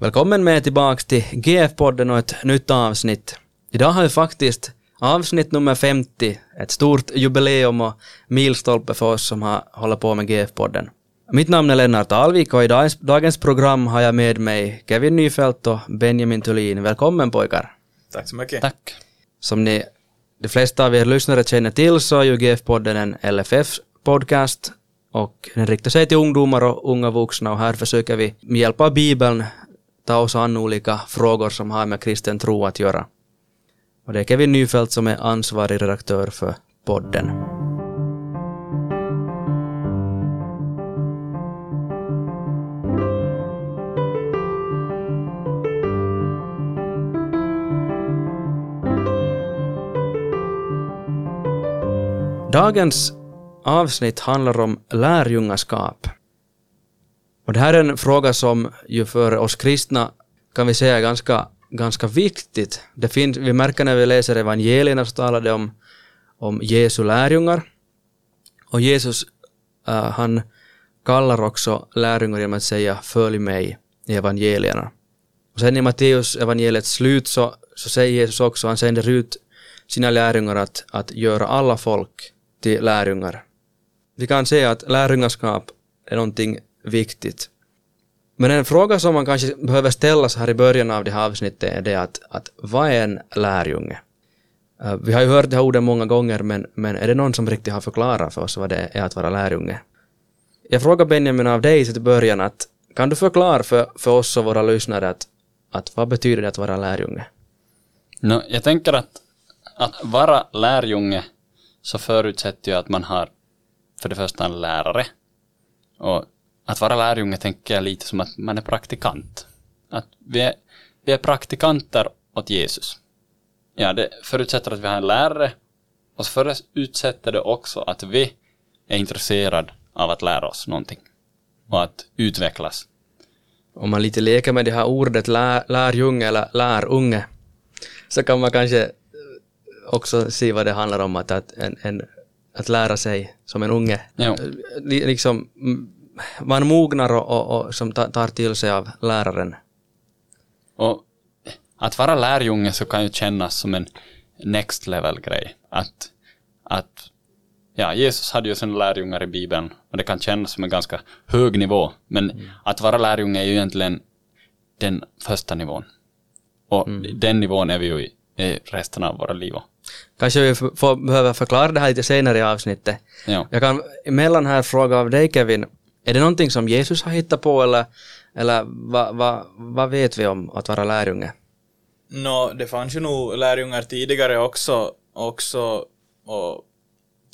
Välkommen med tillbaks till GF-podden och ett nytt avsnitt. Idag har vi faktiskt avsnitt nummer 50, ett stort jubileum och milstolpe för oss som har håller på med GF-podden. Mitt namn är Lennart Alvik och i dagens program har jag med mig Kevin Nyfält och Benjamin Thulin. Välkommen pojkar! Tack så mycket! Tack! Som ni, de flesta av er lyssnare känner till så är ju GF-podden en LFF-podcast och den riktar sig till ungdomar och unga vuxna och här försöker vi med hjälp av Bibeln ta oss an olika frågor som har med kristen tro att göra. Och det är Kevin Nyfeldt som är ansvarig redaktör för podden. Dagens avsnitt handlar om lärjungaskap. Och det här är en fråga som ju för oss kristna kan vi säga är ganska, ganska viktigt. Det finns, vi märker när vi läser evangelierna så talar det om, om Jesu lärjungar. Och Jesus, uh, han kallar också lärjungar genom att säga följ mig i evangelierna. Och sen i Matteus evangeliets slut så, så säger Jesus också, han sänder ut sina lärjungar att, att göra alla folk till lärjungar. Vi kan säga att lärjungaskap är någonting viktigt. Men en fråga som man kanske behöver ställa så här i början av det här avsnittet är det att, att vad är en lärjunge? Eh, vi har ju hört de här orden många gånger men, men är det någon som riktigt har förklarat för oss vad det är att vara lärjunge? Jag frågar Benjamin av dig till början att kan du förklara för, för oss och våra lyssnare att, att vad betyder det att vara lärjunge? No, jag tänker att, att vara lärjunge så förutsätter ju att man har för det första en lärare. Och att vara lärjunge tänker jag lite som att man är praktikant. Att vi är, vi är praktikanter åt Jesus. Ja, det förutsätter att vi har en lärare och så förutsätter det också att vi är intresserade av att lära oss någonting och att utvecklas. Om man lite leker med det här ordet lär, lärjunge eller lärunge så kan man kanske också se vad det handlar om att, att, en, en, att lära sig som en unge. Jo. Liksom, man mognar och, och, och som tar till sig av läraren. Och att vara lärjunge så kan ju kännas som en next level grej. Att, att ja, Jesus hade ju sina lärjungar i Bibeln och det kan kännas som en ganska hög nivå. Men mm. att vara lärjunge är ju egentligen den första nivån. Och mm. den nivån är vi ju i resten av våra liv. Kanske vi får, behöver förklara det här lite senare i avsnittet. Ja. Jag kan emellan här fråga av dig Kevin, är det någonting som Jesus har hittat på eller, eller vad va, va vet vi om att vara lärjunge? Nå, no, det fanns ju nog lärjungar tidigare också, också och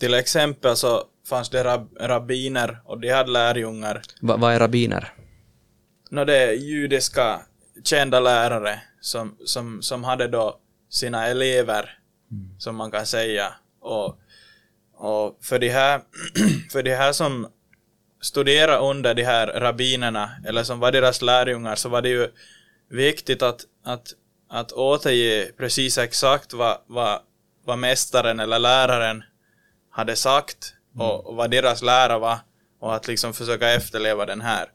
till exempel så fanns det rab rabbiner och de hade lärjungar. Va, vad är rabbiner? Nå, no, det är judiska kända lärare som, som, som hade då sina elever, mm. som man kan säga. Och, och för de här, för de här som studerade under de här rabbinerna, eller som var deras lärjungar, så var det ju viktigt att, att, att återge precis exakt vad, vad, vad mästaren eller läraren hade sagt och, mm. och vad deras lära var och att liksom försöka efterleva den här.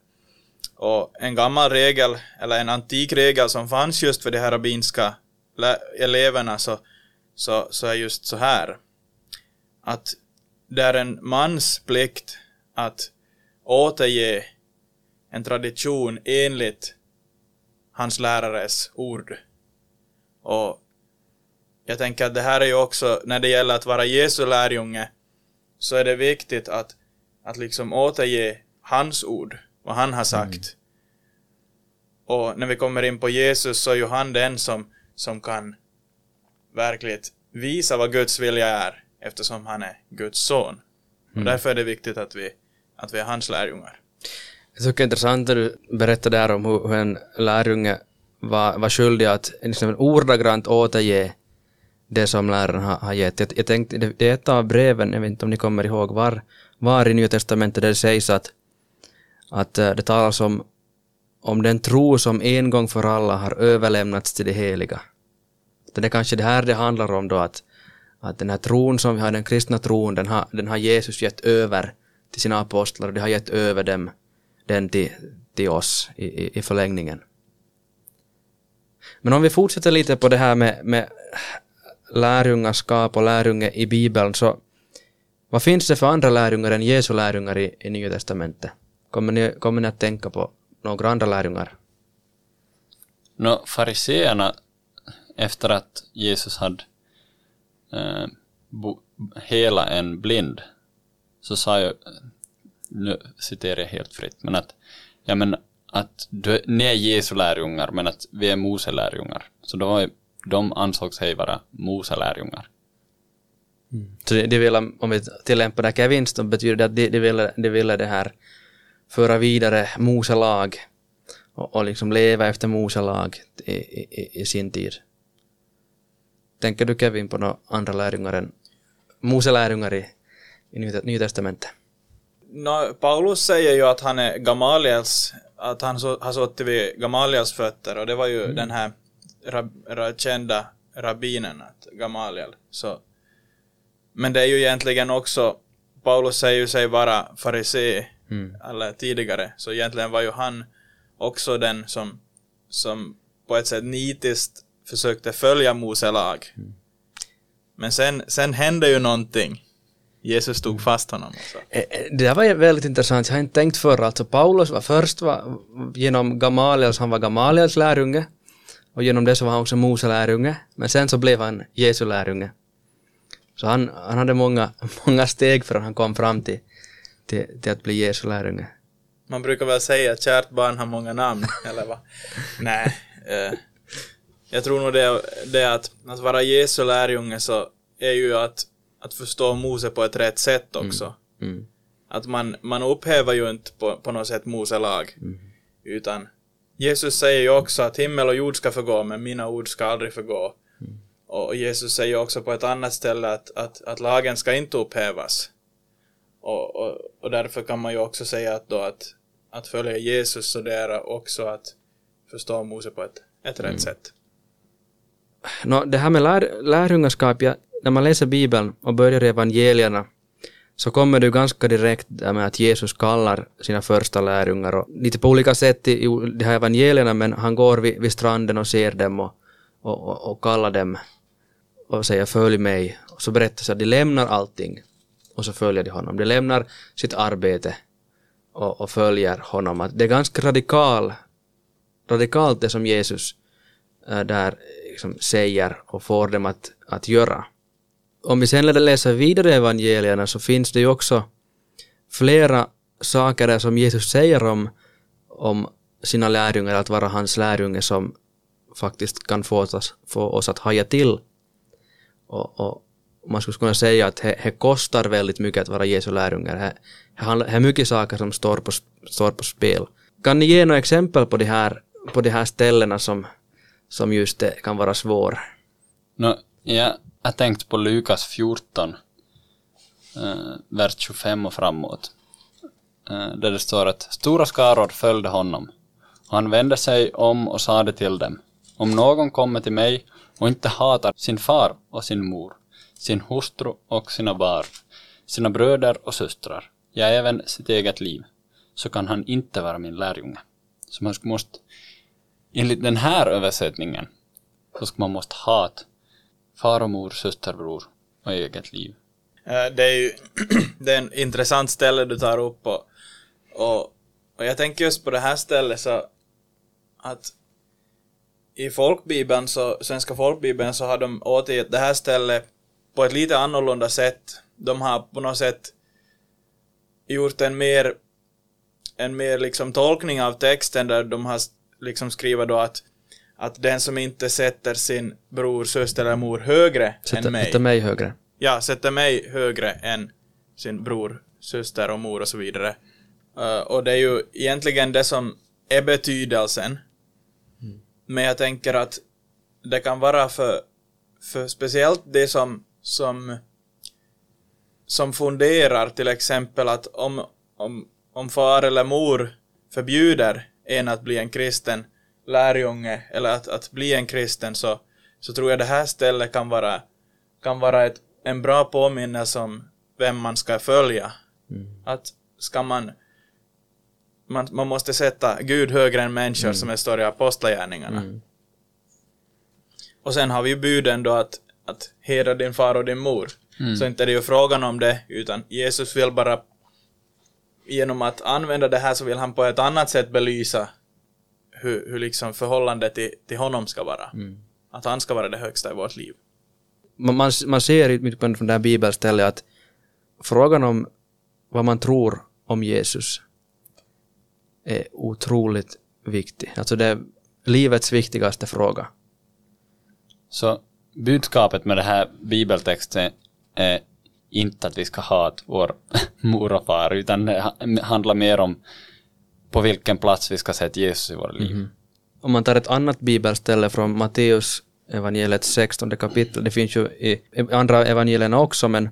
Och en gammal regel, eller en antik regel som fanns just för de här rabbinska eleverna så, så, så är just så här att det är en mans plikt att återge en tradition enligt hans lärares ord. Och jag tänker att det här är ju också, när det gäller att vara Jesu lärjunge, så är det viktigt att, att liksom återge hans ord, vad han har sagt. Mm. Och när vi kommer in på Jesus så är ju han den som, som kan verkligen visa vad Guds vilja är, eftersom han är Guds son. Och mm. därför är det viktigt att vi att vi är hans lärjungar. Jag tycker det är intressant att du berättade där om hur, en lärjunge var, var skyldig att liksom ordagrant återge det som läraren har, har gett. Jag, jag tänkte, det, det är ett av breven, jag vet inte om ni kommer ihåg var, var i Nya Testamentet det sägs att, att eh, det talas om, om den tro som en gång för alla har överlämnats till det heliga. Det är kanske det här det handlar om då att, att den här tron som vi har, den kristna tron, den har, den har Jesus gett över till sina apostlar och de har gett över dem den till, till oss i, i, i förlängningen. Men om vi fortsätter lite på det här med, med lärjungaskap och lärjunge i Bibeln så vad finns det för andra lärjungar än Jesu lärjungar i, i Nya Testamentet? Kommer ni, kommer ni att tänka på några andra lärjungar? Nå, fariseerna, efter att Jesus hade eh, bo, hela en blind, så sa jag, nu citerar jag helt fritt, men att, ja men att du, ni är Jesu lärjungar, men att vi är Mose lärjungar. Så då var de ansåg sig vara Mose lärjungar. Mm. Så de, det vill, om vi tillämpar det här Kevins, då betyder det att de, de, ville, de ville det här föra vidare Mose lag och, och liksom leva efter Mose lag i, i, i sin tid. Tänker du Kevin på några andra lärjungar än Mose lärjungar i, i Nya Testamentet? No, Paulus säger ju att han är Gamaliels, att han så, har suttit vid Gamaliels fötter och det var ju den här rab, ra, kända rabbinen, Gamaliel. Så, men det är ju egentligen också, Paulus säger ju sig vara farisé, eller tidigare, så egentligen var ju han också den som, som på ett sätt nitiskt försökte följa Mose lag. Men sen, sen hände ju någonting. Jesus tog fast honom. Så. Eh, eh, Det där var väldigt intressant, jag har inte tänkt förr. Alltså Paulus var först var, genom Gamaliels, han var Gamaliels lärjunge och genom det så var han också Mose lärjunge, men sen så blev han Jesu lärjunge. Så han, han hade många, många steg förrän han kom fram till, till, till att bli Jesu lärjunge. Man brukar väl säga att kärt barn har många namn, eller vad? Nej. Eh, jag tror nog det, det att, att vara Jesu lärjunge så är ju att, att förstå Mose på ett rätt sätt också. Mm. Att man, man upphäver ju inte på, på något sätt Mose lag. Utan Jesus säger ju också att himmel och jord ska förgå, men mina ord ska aldrig förgå. Och Jesus säger också på ett annat ställe att, att, att lagen ska inte upphävas. Och, och, och därför kan man ju också säga att då att, att följa Jesus så det är också att förstå Mose på ett, ett rätt sätt. Nå, det här med lär, lärjungaskap, ja, när man läser Bibeln och börjar i evangelierna så kommer det ju ganska direkt där med att Jesus kallar sina första lärjungar och lite på olika sätt i, de här evangelierna men han går vid, vid stranden och ser dem och, och, och, och kallar dem och säger följ mig och så berättar sig att de lämnar allting och så följer de honom. De lämnar sitt arbete och, och följer honom. Att det är ganska radikal, radikalt det som Jesus äh, där liksom säger och får dem att, att göra. Om vi sen läser vidare evangelierna så finns det ju också flera saker som Jesus säger om, om sina lärjungar, att vara hans lärjunge som faktiskt kan få oss, få oss att haja till. Och, och man skulle kunna säga att det, det kostar väldigt mycket att vara Jesu lärjungar. Det, är mycket saker som står på, står på spel. Kan ni ge några exempel på de här, på de här ställena som, som just det kan vara svår? No, jag har tänkt på Lukas 14, eh, vers 25 och framåt. Eh, där det står att stora skaror följde honom. Och han vände sig om och sade till dem. Om någon kommer till mig och inte hatar sin far och sin mor, sin hustru och sina barn, sina bröder och systrar, ja även sitt eget liv, så kan han inte vara min lärjunge. Så man måste, enligt den här översättningen, så ska man måste hata far och mor, systerbror och eget liv. Eh, det är ju det är en intressant ställe du tar upp och, och, och jag tänker just på det här stället så att i folkbibeln, så, svenska folkbibeln, så har de återgett det här stället på ett lite annorlunda sätt. De har på något sätt gjort en mer, en mer liksom tolkning av texten där de har liksom skrivit då att, att den som inte sätter sin bror, syster eller mor högre Sätta, än mig sätta mig högre. ja, sätter mig högre än sin bror, syster och mor och så vidare. Eh, och det är ju egentligen det som är betydelsen. Men jag tänker att det kan vara för, för speciellt det som, som, som funderar till exempel att om, om, om far eller mor förbjuder en att bli en kristen lärjunge eller att, att bli en kristen så, så tror jag det här stället kan vara kan vara ett, en bra påminnelse om vem man ska följa. Att ska man, man... Man måste sätta Gud högre än människor som det står i Apostlagärningarna. Och sen har vi ju buden då att, att hedra din far och din mor. Så inte är det ju frågan om det, utan Jesus vill bara genom att använda det här så vill han på ett annat sätt belysa hur, hur liksom förhållandet till, till honom ska vara. Att han ska vara det högsta i vårt liv. man, man, man ser mitt på det här bibelstället att frågan om vad man tror om Jesus är otroligt viktig. Alltså det är livets viktigaste fråga. Så budskapet med det här bibeltexten är inte att vi ska hata vår mor och far, utan det ha- handlar mer om på vilken plats vi ska sätta Jesus i våra liv. Mhm. Om man tar ett annat bibelställe från Matteus evangeliet 16 kapitel, det finns ju i i andra evangelierna också, men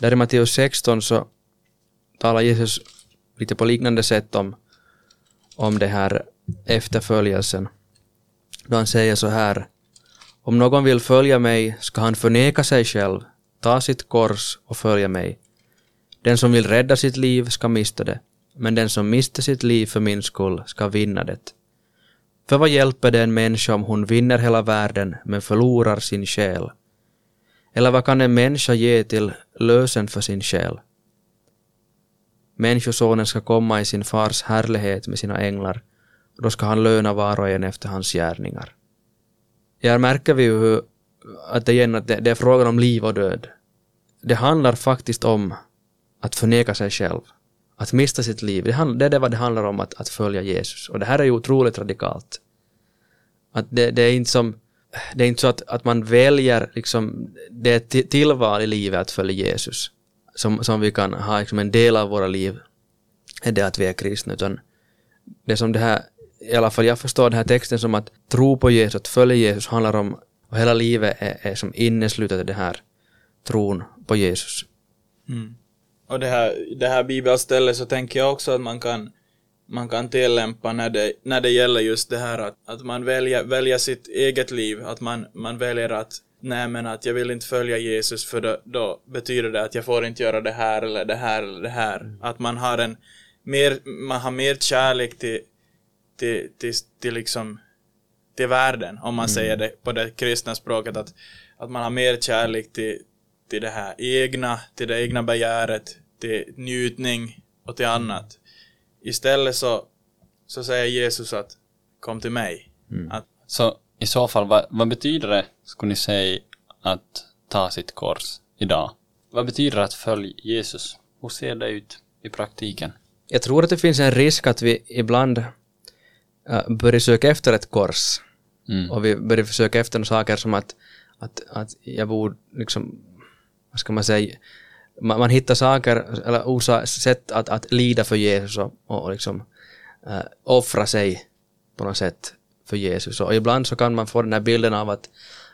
där i Matteus 16 så talar Jesus lite på liknande sätt om, om det här efterföljelsen. Då han säger så här, om någon vill följa mig ska han förneka sig själv, ta sitt kors och följa mig. Den som vill rädda sitt liv ska mista det, men den som mister sitt liv för min skull ska vinna det. För vad hjälper det en människa om hon vinner hela världen men förlorar sin själ? Eller vad kan en människa ge till lösen för sin själ? Människosonen ska komma i sin fars härlighet med sina änglar och då ska han löna var och en efter hans gärningar. Här märker vi ju hur, att det, igen, att det, det är frågan om liv och död. Det handlar faktiskt om att förneka sig själv. Att mista sitt liv. Det, handl, det är det vad det handlar om att, att följa Jesus. Och det här är ju otroligt radikalt. Att det, det är inte som det är inte så att, att man väljer liksom det är ett tillval i livet att följa Jesus. Som, som vi kan ha liksom en del av våra liv är det att vi är kristna. Utan det som det här, i alla fall jag förstår den här texten som att tro på Jesus, att följa Jesus handlar om, och hela livet är, är som inneslutet i den här tron på Jesus. Mm. Och det här, det här bibelstället så tänker jag också att man kan, man kan tillämpa när det, när det gäller just det här att, att man väljer, väljer sitt eget liv, att man, man väljer att nej men att jag vill inte följa Jesus för då, då betyder det att jag får inte göra det här eller det här eller det här. Att man har en mer, man har mer kärlek till, till, till, till liksom till världen, om man säger det på det kristna språket, att, att man har mer kärlek till, till det här egna, till det egna begäret, till njutning och till annat. Istället så, så säger Jesus att kom till mig. Att, Så i så fall, vad, vad betyder det, skulle ni säga, att ta sitt kors idag? Vad betyder det att följa Jesus? Hur ser det ut i praktiken? Jag tror att det finns en risk att vi ibland äh, börjar söka efter ett kors. Mm. Och vi börjar försöka efter saker som att, att, att jag borde liksom, vad ska man säga, man, man hittar saker, eller orsa, sätt att, att lida för Jesus och, och liksom äh, offra sig på något sätt för Jesus. Och ibland så kan man få den här bilden av att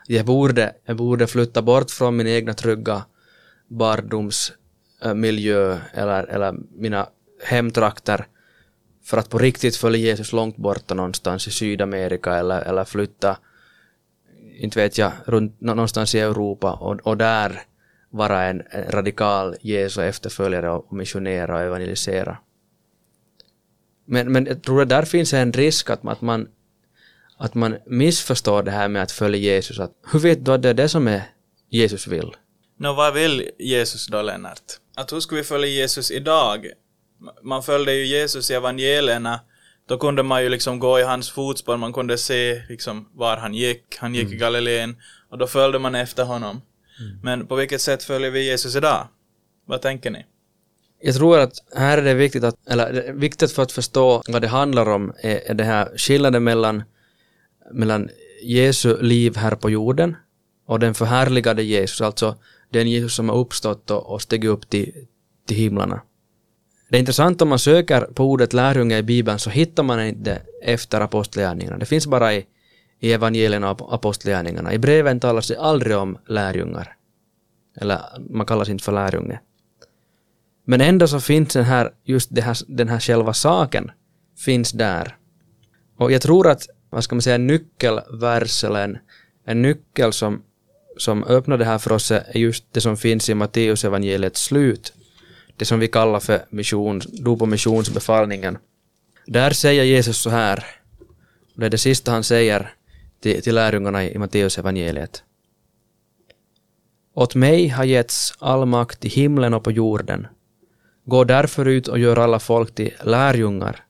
jag borde, jag borde flytta bort från min egna trygga barndomsmiljö eh, eller, eller mina hemtrakter för att på riktigt följa Jesus långt borta någonstans i Sydamerika eller, eller flytta, inte vet jag, runt, någonstans i Europa och, och där vara en, radikal Jesu efterföljare och missionera och evangelisera. Men, men jag tror att där finns en risk att, man- att man att man missförstår det här med att följa Jesus. Att, hur vet du att det är det som är Jesus vill? Nå, vad vill Jesus då, Lennart? Att hur ska vi följa Jesus idag? Man följde ju Jesus i evangelierna, då kunde man ju liksom gå i hans fotspår, man kunde se liksom var han gick, han gick i Galileen, och då följde man efter honom. Men på vilket sätt följer vi Jesus idag? Vad tänker ni? Jag tror att här är det viktigt att, eller viktigt för att förstå vad det handlar om är, är det här skillnaden mellan, mellan Jesu liv här på jorden och den förhärligade Jesus, alltså den Jesus som har uppstått och, och stigit upp till, till himlarna. Det är intressant om man söker på ordet lärjunge i Bibeln så hittar man inte efter apostlagärningarna. Det finns bara i, i evangelierna och apostlagärningarna. I breven talas det aldrig om lärjungar. Eller man kallas inte för lärjunge. Men ändå så finns den här, just det här, den här själva saken finns där. Och jag tror att, vad ska man säga, en nyckelvers eller en, en nyckel som, som öppnar det här för oss är just det som finns i Matteus evangeliets slut. Det som vi kallar för mission, dop och missionsbefallningen. Där säger Jesus så här, det är det sista han säger till, till lärjungarna i Matteus evangeliet. Åt mig har getts all makt i himlen och på jorden. Gå därför ut och gör alla folk till lärjungar.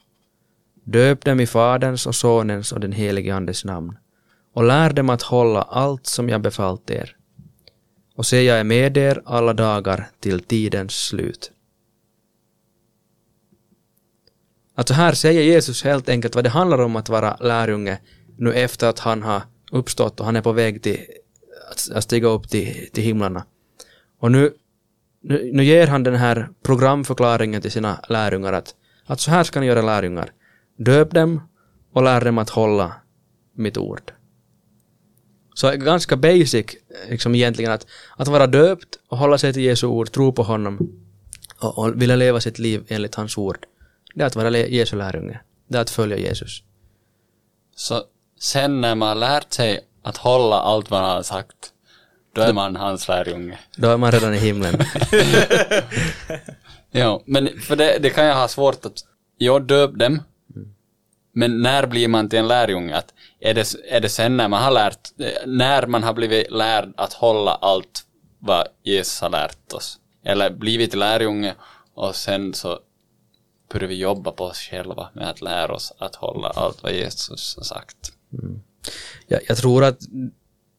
Döp dem i Faderns och Sonens och den helige Andes namn och lär dem att hålla allt som jag befallt er. Och se, jag är med er alla dagar till tidens slut. Alltså här säger Jesus helt enkelt vad det handlar om att vara lärjunge nu efter att han har uppstått och han är på väg till att stiga upp till, till himlarna. Och nu, nu, nu ger han den här programförklaringen till sina lärjungar att, att så här ska ni göra lärjungar. Döp dem och lär dem att hålla mitt ord. Så ganska basic liksom egentligen att, att vara döpt och hålla sig till Jesu ord, tro på honom och, och vilja leva sitt liv enligt hans ord. Det är att vara Jesu lärjunge. Det är att följa Jesus. Så sen när man lärt sig att hålla allt vad han har sagt, då är man hans lärjunge. Då är man redan i himlen. ja, men för det, det kan jag ha svårt att, jag döp dem, men när blir man till en lärjunge? Att är, det, är det sen när man har lärt, när man har blivit lärd att hålla allt vad Jesus har lärt oss? Eller blivit lärjunge och sen så börjar vi jobba på oss själva med att lära oss att hålla allt vad Jesus har sagt. Mm. Jag, jag, tror att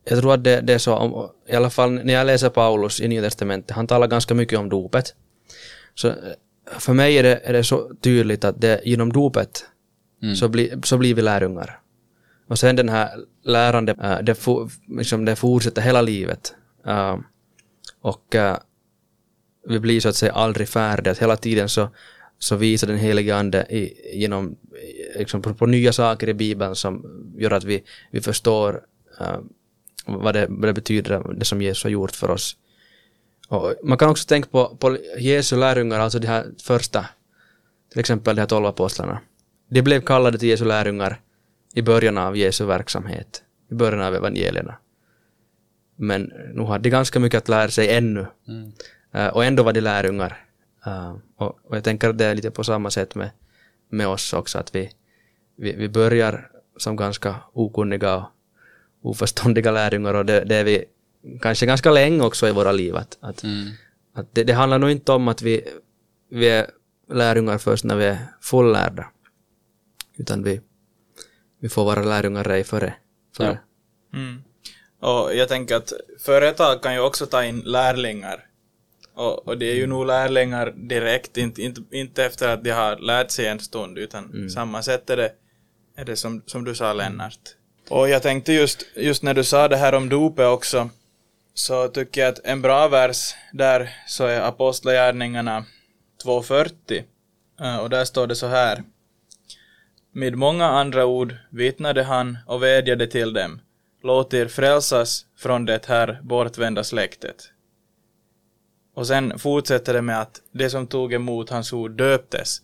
jag tror att det, det är så, om, i alla fall när jag läser Paulus i Nya Testamentet, han talar ganska mycket om dopet. Så för mig är det, är det så tydligt att det genom dopet mm. så, bli, så blir vi lärjungar. Och sen den här lärande, äh, det, for, liksom det fortsätter hela livet. Uh, och vi blir så att säga aldrig färdiga, hela tiden så, så visar den helige ande i, genom, liksom på, på, nya saker i Bibeln som gör att vi, vi förstår uh, vad, det, vad det betyder, det som Jesus har gjort för oss. Och man kan också tänka på, på Jesu lärjungar, alltså de här första, till exempel de här tolv apostlarna. De blev kallade till Jesu lärjungar i början av Jesu verksamhet, i början av evangelierna. Men nu har de ganska mycket att lära sig ännu. Mm. Uh, och ändå var de lärjungar. Uh, och, och, jag tänker att det är lite på samma sätt med, med oss också, att vi, vi, vi börjar som ganska okunniga och oförståndiga lärjungar och det, det är vi kanske ganska länge också i våra liv. Att, att, mm. att det, det, handlar nog inte om att vi, vi är lärjungar först när vi är fullärda, utan vi, vi får vara lärjungar ej före. före. Ja. Mm. Och jag tänker att företag kan ju också ta in lärlingar. Och, och det är ju nog lärlingar direkt, inte, inte, inte efter att de har lärt sig en stund, utan mm. samma sätt är det, är det som, som du sa Lennart. Och jag tänkte just, just när du sa det här om dopet också, så tycker jag att en bra vers där så är Apostlagärningarna 2.40. Eh, och där står det så här. Med många andra ord vittnade han och vädjade till dem. Låt er frälsas från det här bortvända släktet. Och sen fortsätter det med att det som tog emot hans ord döptes.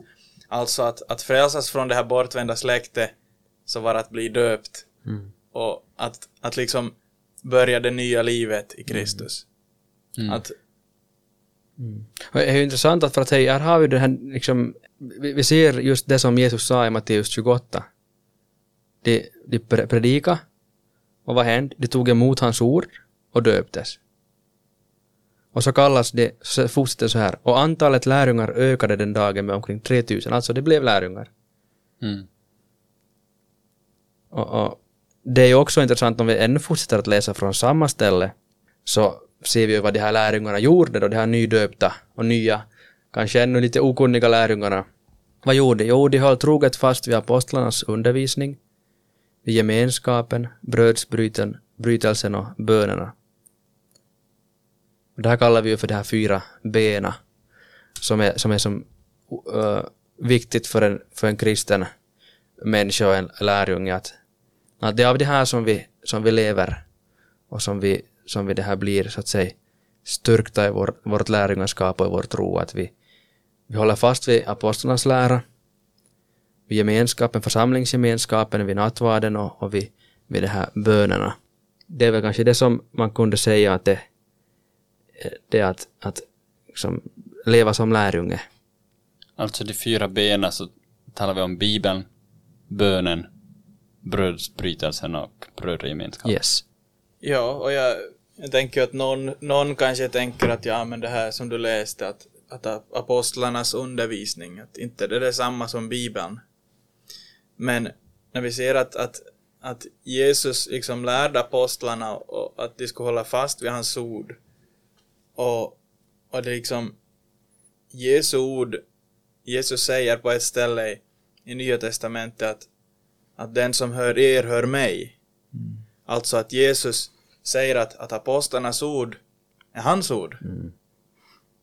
Alltså att, att frälsas från det här bortvända släktet så var att bli döpt. Mm. Och att, att liksom börja det nya livet i Kristus. Mm. Att, mm. Det är ju intressant att för att säga, här har vi det här liksom vi, vi ser just det som Jesus sa i Matteus 28. De, de predika och vad hände? De tog emot hans ord och döptes. Och så kallas det, så fortsätter så här, och antalet lärjungar ökade den dagen med omkring 3000, alltså det blev lärjungar. Mm. Och, och, det är ju också intressant om vi ännu fortsätter att läsa från samma ställe, så ser vi ju vad de här lärjungarna gjorde då, de här nydöpta och nya kanske ännu lite okunniga lärjungarna. Vad gjorde de? Jo, de höll troget fast vid apostlarnas undervisning, vid gemenskapen, brödsbrytelsen och bönerna. Det här kallar vi ju för de här fyra bena som är som, är som uh, viktigt för en, för en kristen människa och en lärjunge att, att det är av det här som vi, som vi lever och som vi, som vi det här blir så att säga styrkta i vår, vårt lärjungaskap och i vår tro att vi, vi håller fast vid apostlarnas lära, vid gemenskapen, församlingsgemenskapen, vid nattvarden och, och vid, vid de här bönerna. Det är väl kanske det som man kunde säga att det, det är att, att liksom leva som lärjunge. Alltså de fyra benen så talar vi om Bibeln, bönen, brödsbrytelsen och brödgemenskapen. Yes. Ja, och jag, jag tänker att någon, någon kanske tänker att ja, men det här som du läste, att, att apostlarnas undervisning, att inte det är detsamma som Bibeln. Men när vi ser att, att, att Jesus liksom lärde apostlarna och att de skulle hålla fast vid hans ord och, och det liksom Jesu ord, Jesus säger på ett ställe i, i Nya Testamentet att, att den som hör er hör mig. Mm. Alltså att Jesus säger att, att apostlarnas ord är hans ord. Mm.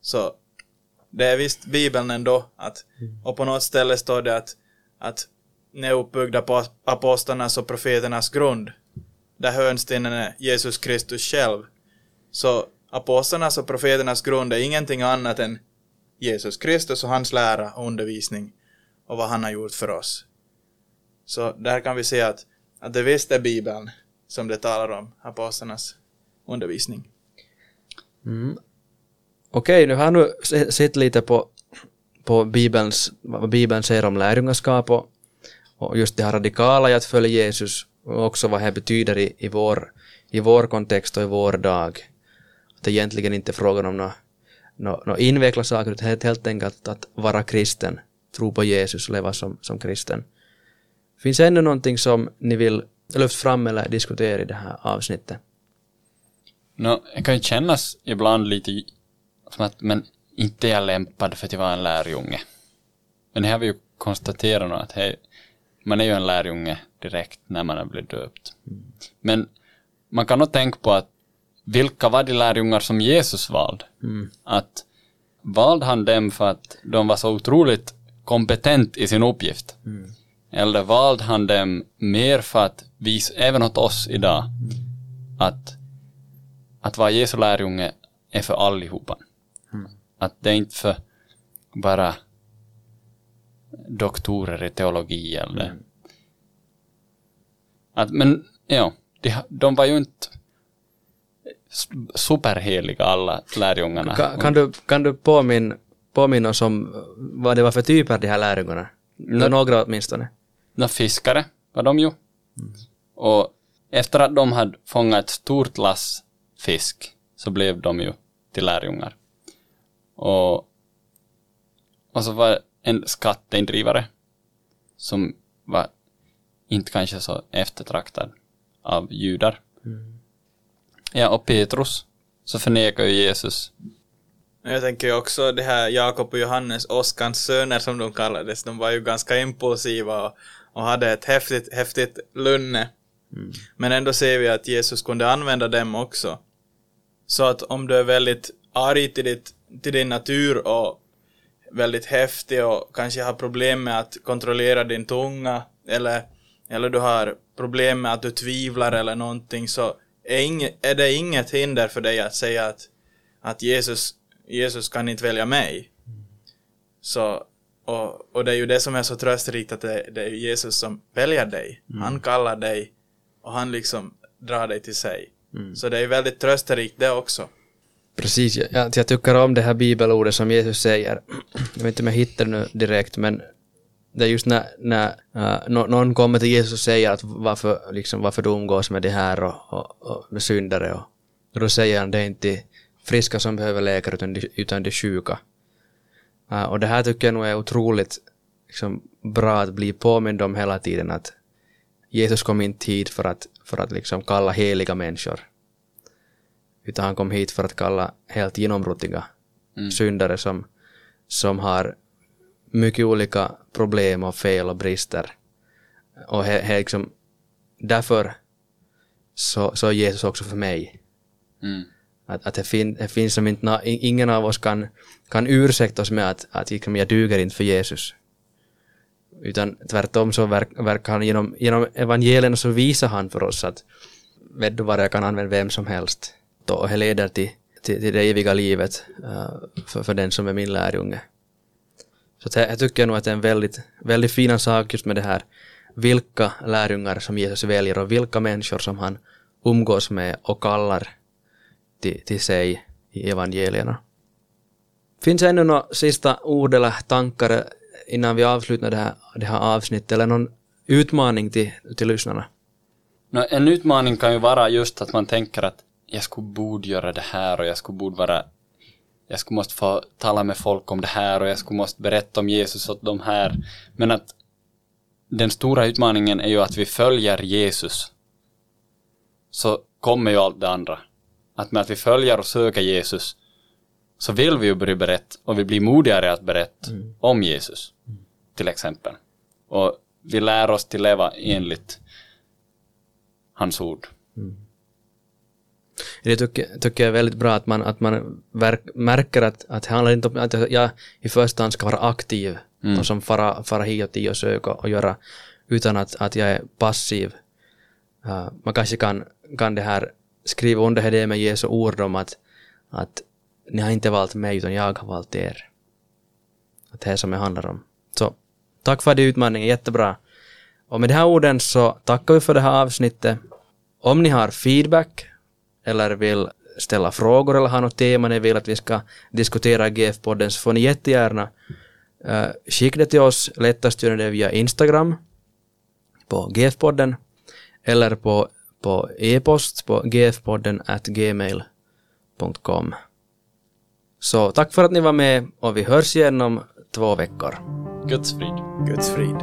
Så det är visst Bibeln ändå. Att, mm. Och på något ställe står det att, att ni är uppbyggda på apostlarnas och profeternas grund. Där hörnstenen är Jesus Kristus själv. Så apostlarnas och profeternas grund är ingenting annat än Jesus Kristus och hans lära och undervisning och vad han har gjort för oss. Så där kan vi se att, att det visst är Bibeln som det talar om, apostlarnas undervisning. Mm. Okej, nu har jag nu sett lite på, på Bibelns, vad Bibeln säger om lärjungaskap och, och just det här radikala i att följa Jesus och också vad det betyder i, i, vår, i vår kontext och i vår dag. Det egentligen inte är frågan om några no, no invecklade saker, utan helt, helt enkelt att vara kristen, tro på Jesus och leva som, som kristen. Finns det ännu någonting som ni vill lyfta fram eller diskutera i det här avsnittet? No, det kan ju kännas ibland lite som att men inte är jag lämpad för att vara en lärjunge. Men här har vi ju konstaterat nu att hej, man är ju en lärjunge direkt när man har blivit döpt. Mm. Men man kan nog tänka på att vilka var de lärjungar som Jesus valde? Mm. Att valde han dem för att de var så otroligt kompetent i sin uppgift? Mm. Eller valde han dem mer för att visa, även åt oss idag, att, att vara Jesu lärjunge är för allihopa. Mm. Att det är inte för bara doktorer i teologi eller... Mm. Att, men ja, de, de var ju inte superheliga alla lärjungarna. Kan, kan, du, kan du påminna, påminna oss om vad det var för typer de här lärjungarna? No, några åtminstone. No, fiskare var de ju. Mm. Och efter att de hade fångat ett stort lass fisk så blev de ju till lärjungar. Och, och så var en skatteindrivare som var inte kanske så eftertraktad av judar. Mm. Ja, och Petrus så förnekar ju Jesus. Jag tänker ju också det här Jakob och Johannes, Oskans söner som de kallades, de var ju ganska impulsiva och, och hade ett häftigt, häftigt lunne. Mm. Men ändå ser vi att Jesus kunde använda dem också. Så att om du är väldigt arg till, ditt, till din natur och väldigt häftig och kanske har problem med att kontrollera din tunga eller, eller du har problem med att du tvivlar eller någonting så är, det inget hinder för dig att säga att, att Jesus, Jesus kan inte välja mig. Så, och, och det är ju det som är så trösterikt att det, det är Jesus som väljer dig. Mm. Han kallar dig och han liksom drar dig till sig. Mm. Så det är väldigt trösterikt det också. Precis, jag, jag tycker om det här bibelordet som Jesus säger. Jag vet inte om jag hittar det nu direkt, men det är just när, när uh, någon kommer till Jesus och säger att varför, liksom, varför du umgås med det här och, och, och med syndare och, och då säger han det är inte friska som behöver läkare utan de, utan de sjuka. Uh, och det här tycker jag nog är otroligt liksom, bra att bli påmind om hela tiden att Jesus kom inte hit för att, för att liksom kalla heliga människor utan han kom hit för att kalla helt genomrutiga mm. syndare som, som har mycket olika problem och fel och brister. Och he, he liksom, därför så, så är Jesus också för mig. Mm. Att, att det, fin, det finns som inte, ingen av oss kan, kan ursäkta oss med att, att liksom, jag duger inte för Jesus. Utan tvärtom så verk, verkar han genom, genom evangelierna så visar han för oss att vet du vad, jag kan använda vem som helst. Och det leder till, till, till det eviga livet uh, för, för den som är min lärjunge. Så jag tycker nog att det är en väldigt, väldigt fin sak just med det här vilka lärjungar som Jesus väljer och vilka människor som han umgås med och kallar till, till sig i evangelierna. Finns det ännu några sista ord eller tankar innan vi avslutar det här, det här avsnittet eller någon utmaning till, till lyssnarna? No, en utmaning kan ju vara just att man tänker att jag skulle borde göra det här och jag skulle borde vara jag skulle måste få tala med folk om det här och jag skulle måste berätta om Jesus åt de här. Men att den stora utmaningen är ju att vi följer Jesus. Så kommer ju allt det andra. Att med att vi följer och söker Jesus så vill vi ju börja berätta och vi blir modigare att berätta om Jesus. Till exempel. Och vi lär oss till leva enligt hans ord. Det tycker, tycker jag är väldigt bra att man, att man verk, märker att, att det handlar inte om att jag i första hand ska vara aktiv och som fara, fara hit och dit och söka och göra utan att, att jag är passiv. Uh, man kanske kan, kan det här skriva under det med Jesu ord om att, att ni har inte valt mig utan jag har valt er. Att det är som det handlar om. Så tack för din utmaning, jättebra. Och med de här orden så tackar vi för det här avsnittet. Om ni har feedback eller vill ställa frågor eller har något tema ni vill att vi ska diskutera i GF-podden så får ni jättegärna uh, skicka det till oss. Lättast gör ni det via Instagram på GF-podden eller på, på e-post på gfpodden at gmail.com. Så tack för att ni var med och vi hörs igen om två veckor. Guds frid. Guds frid.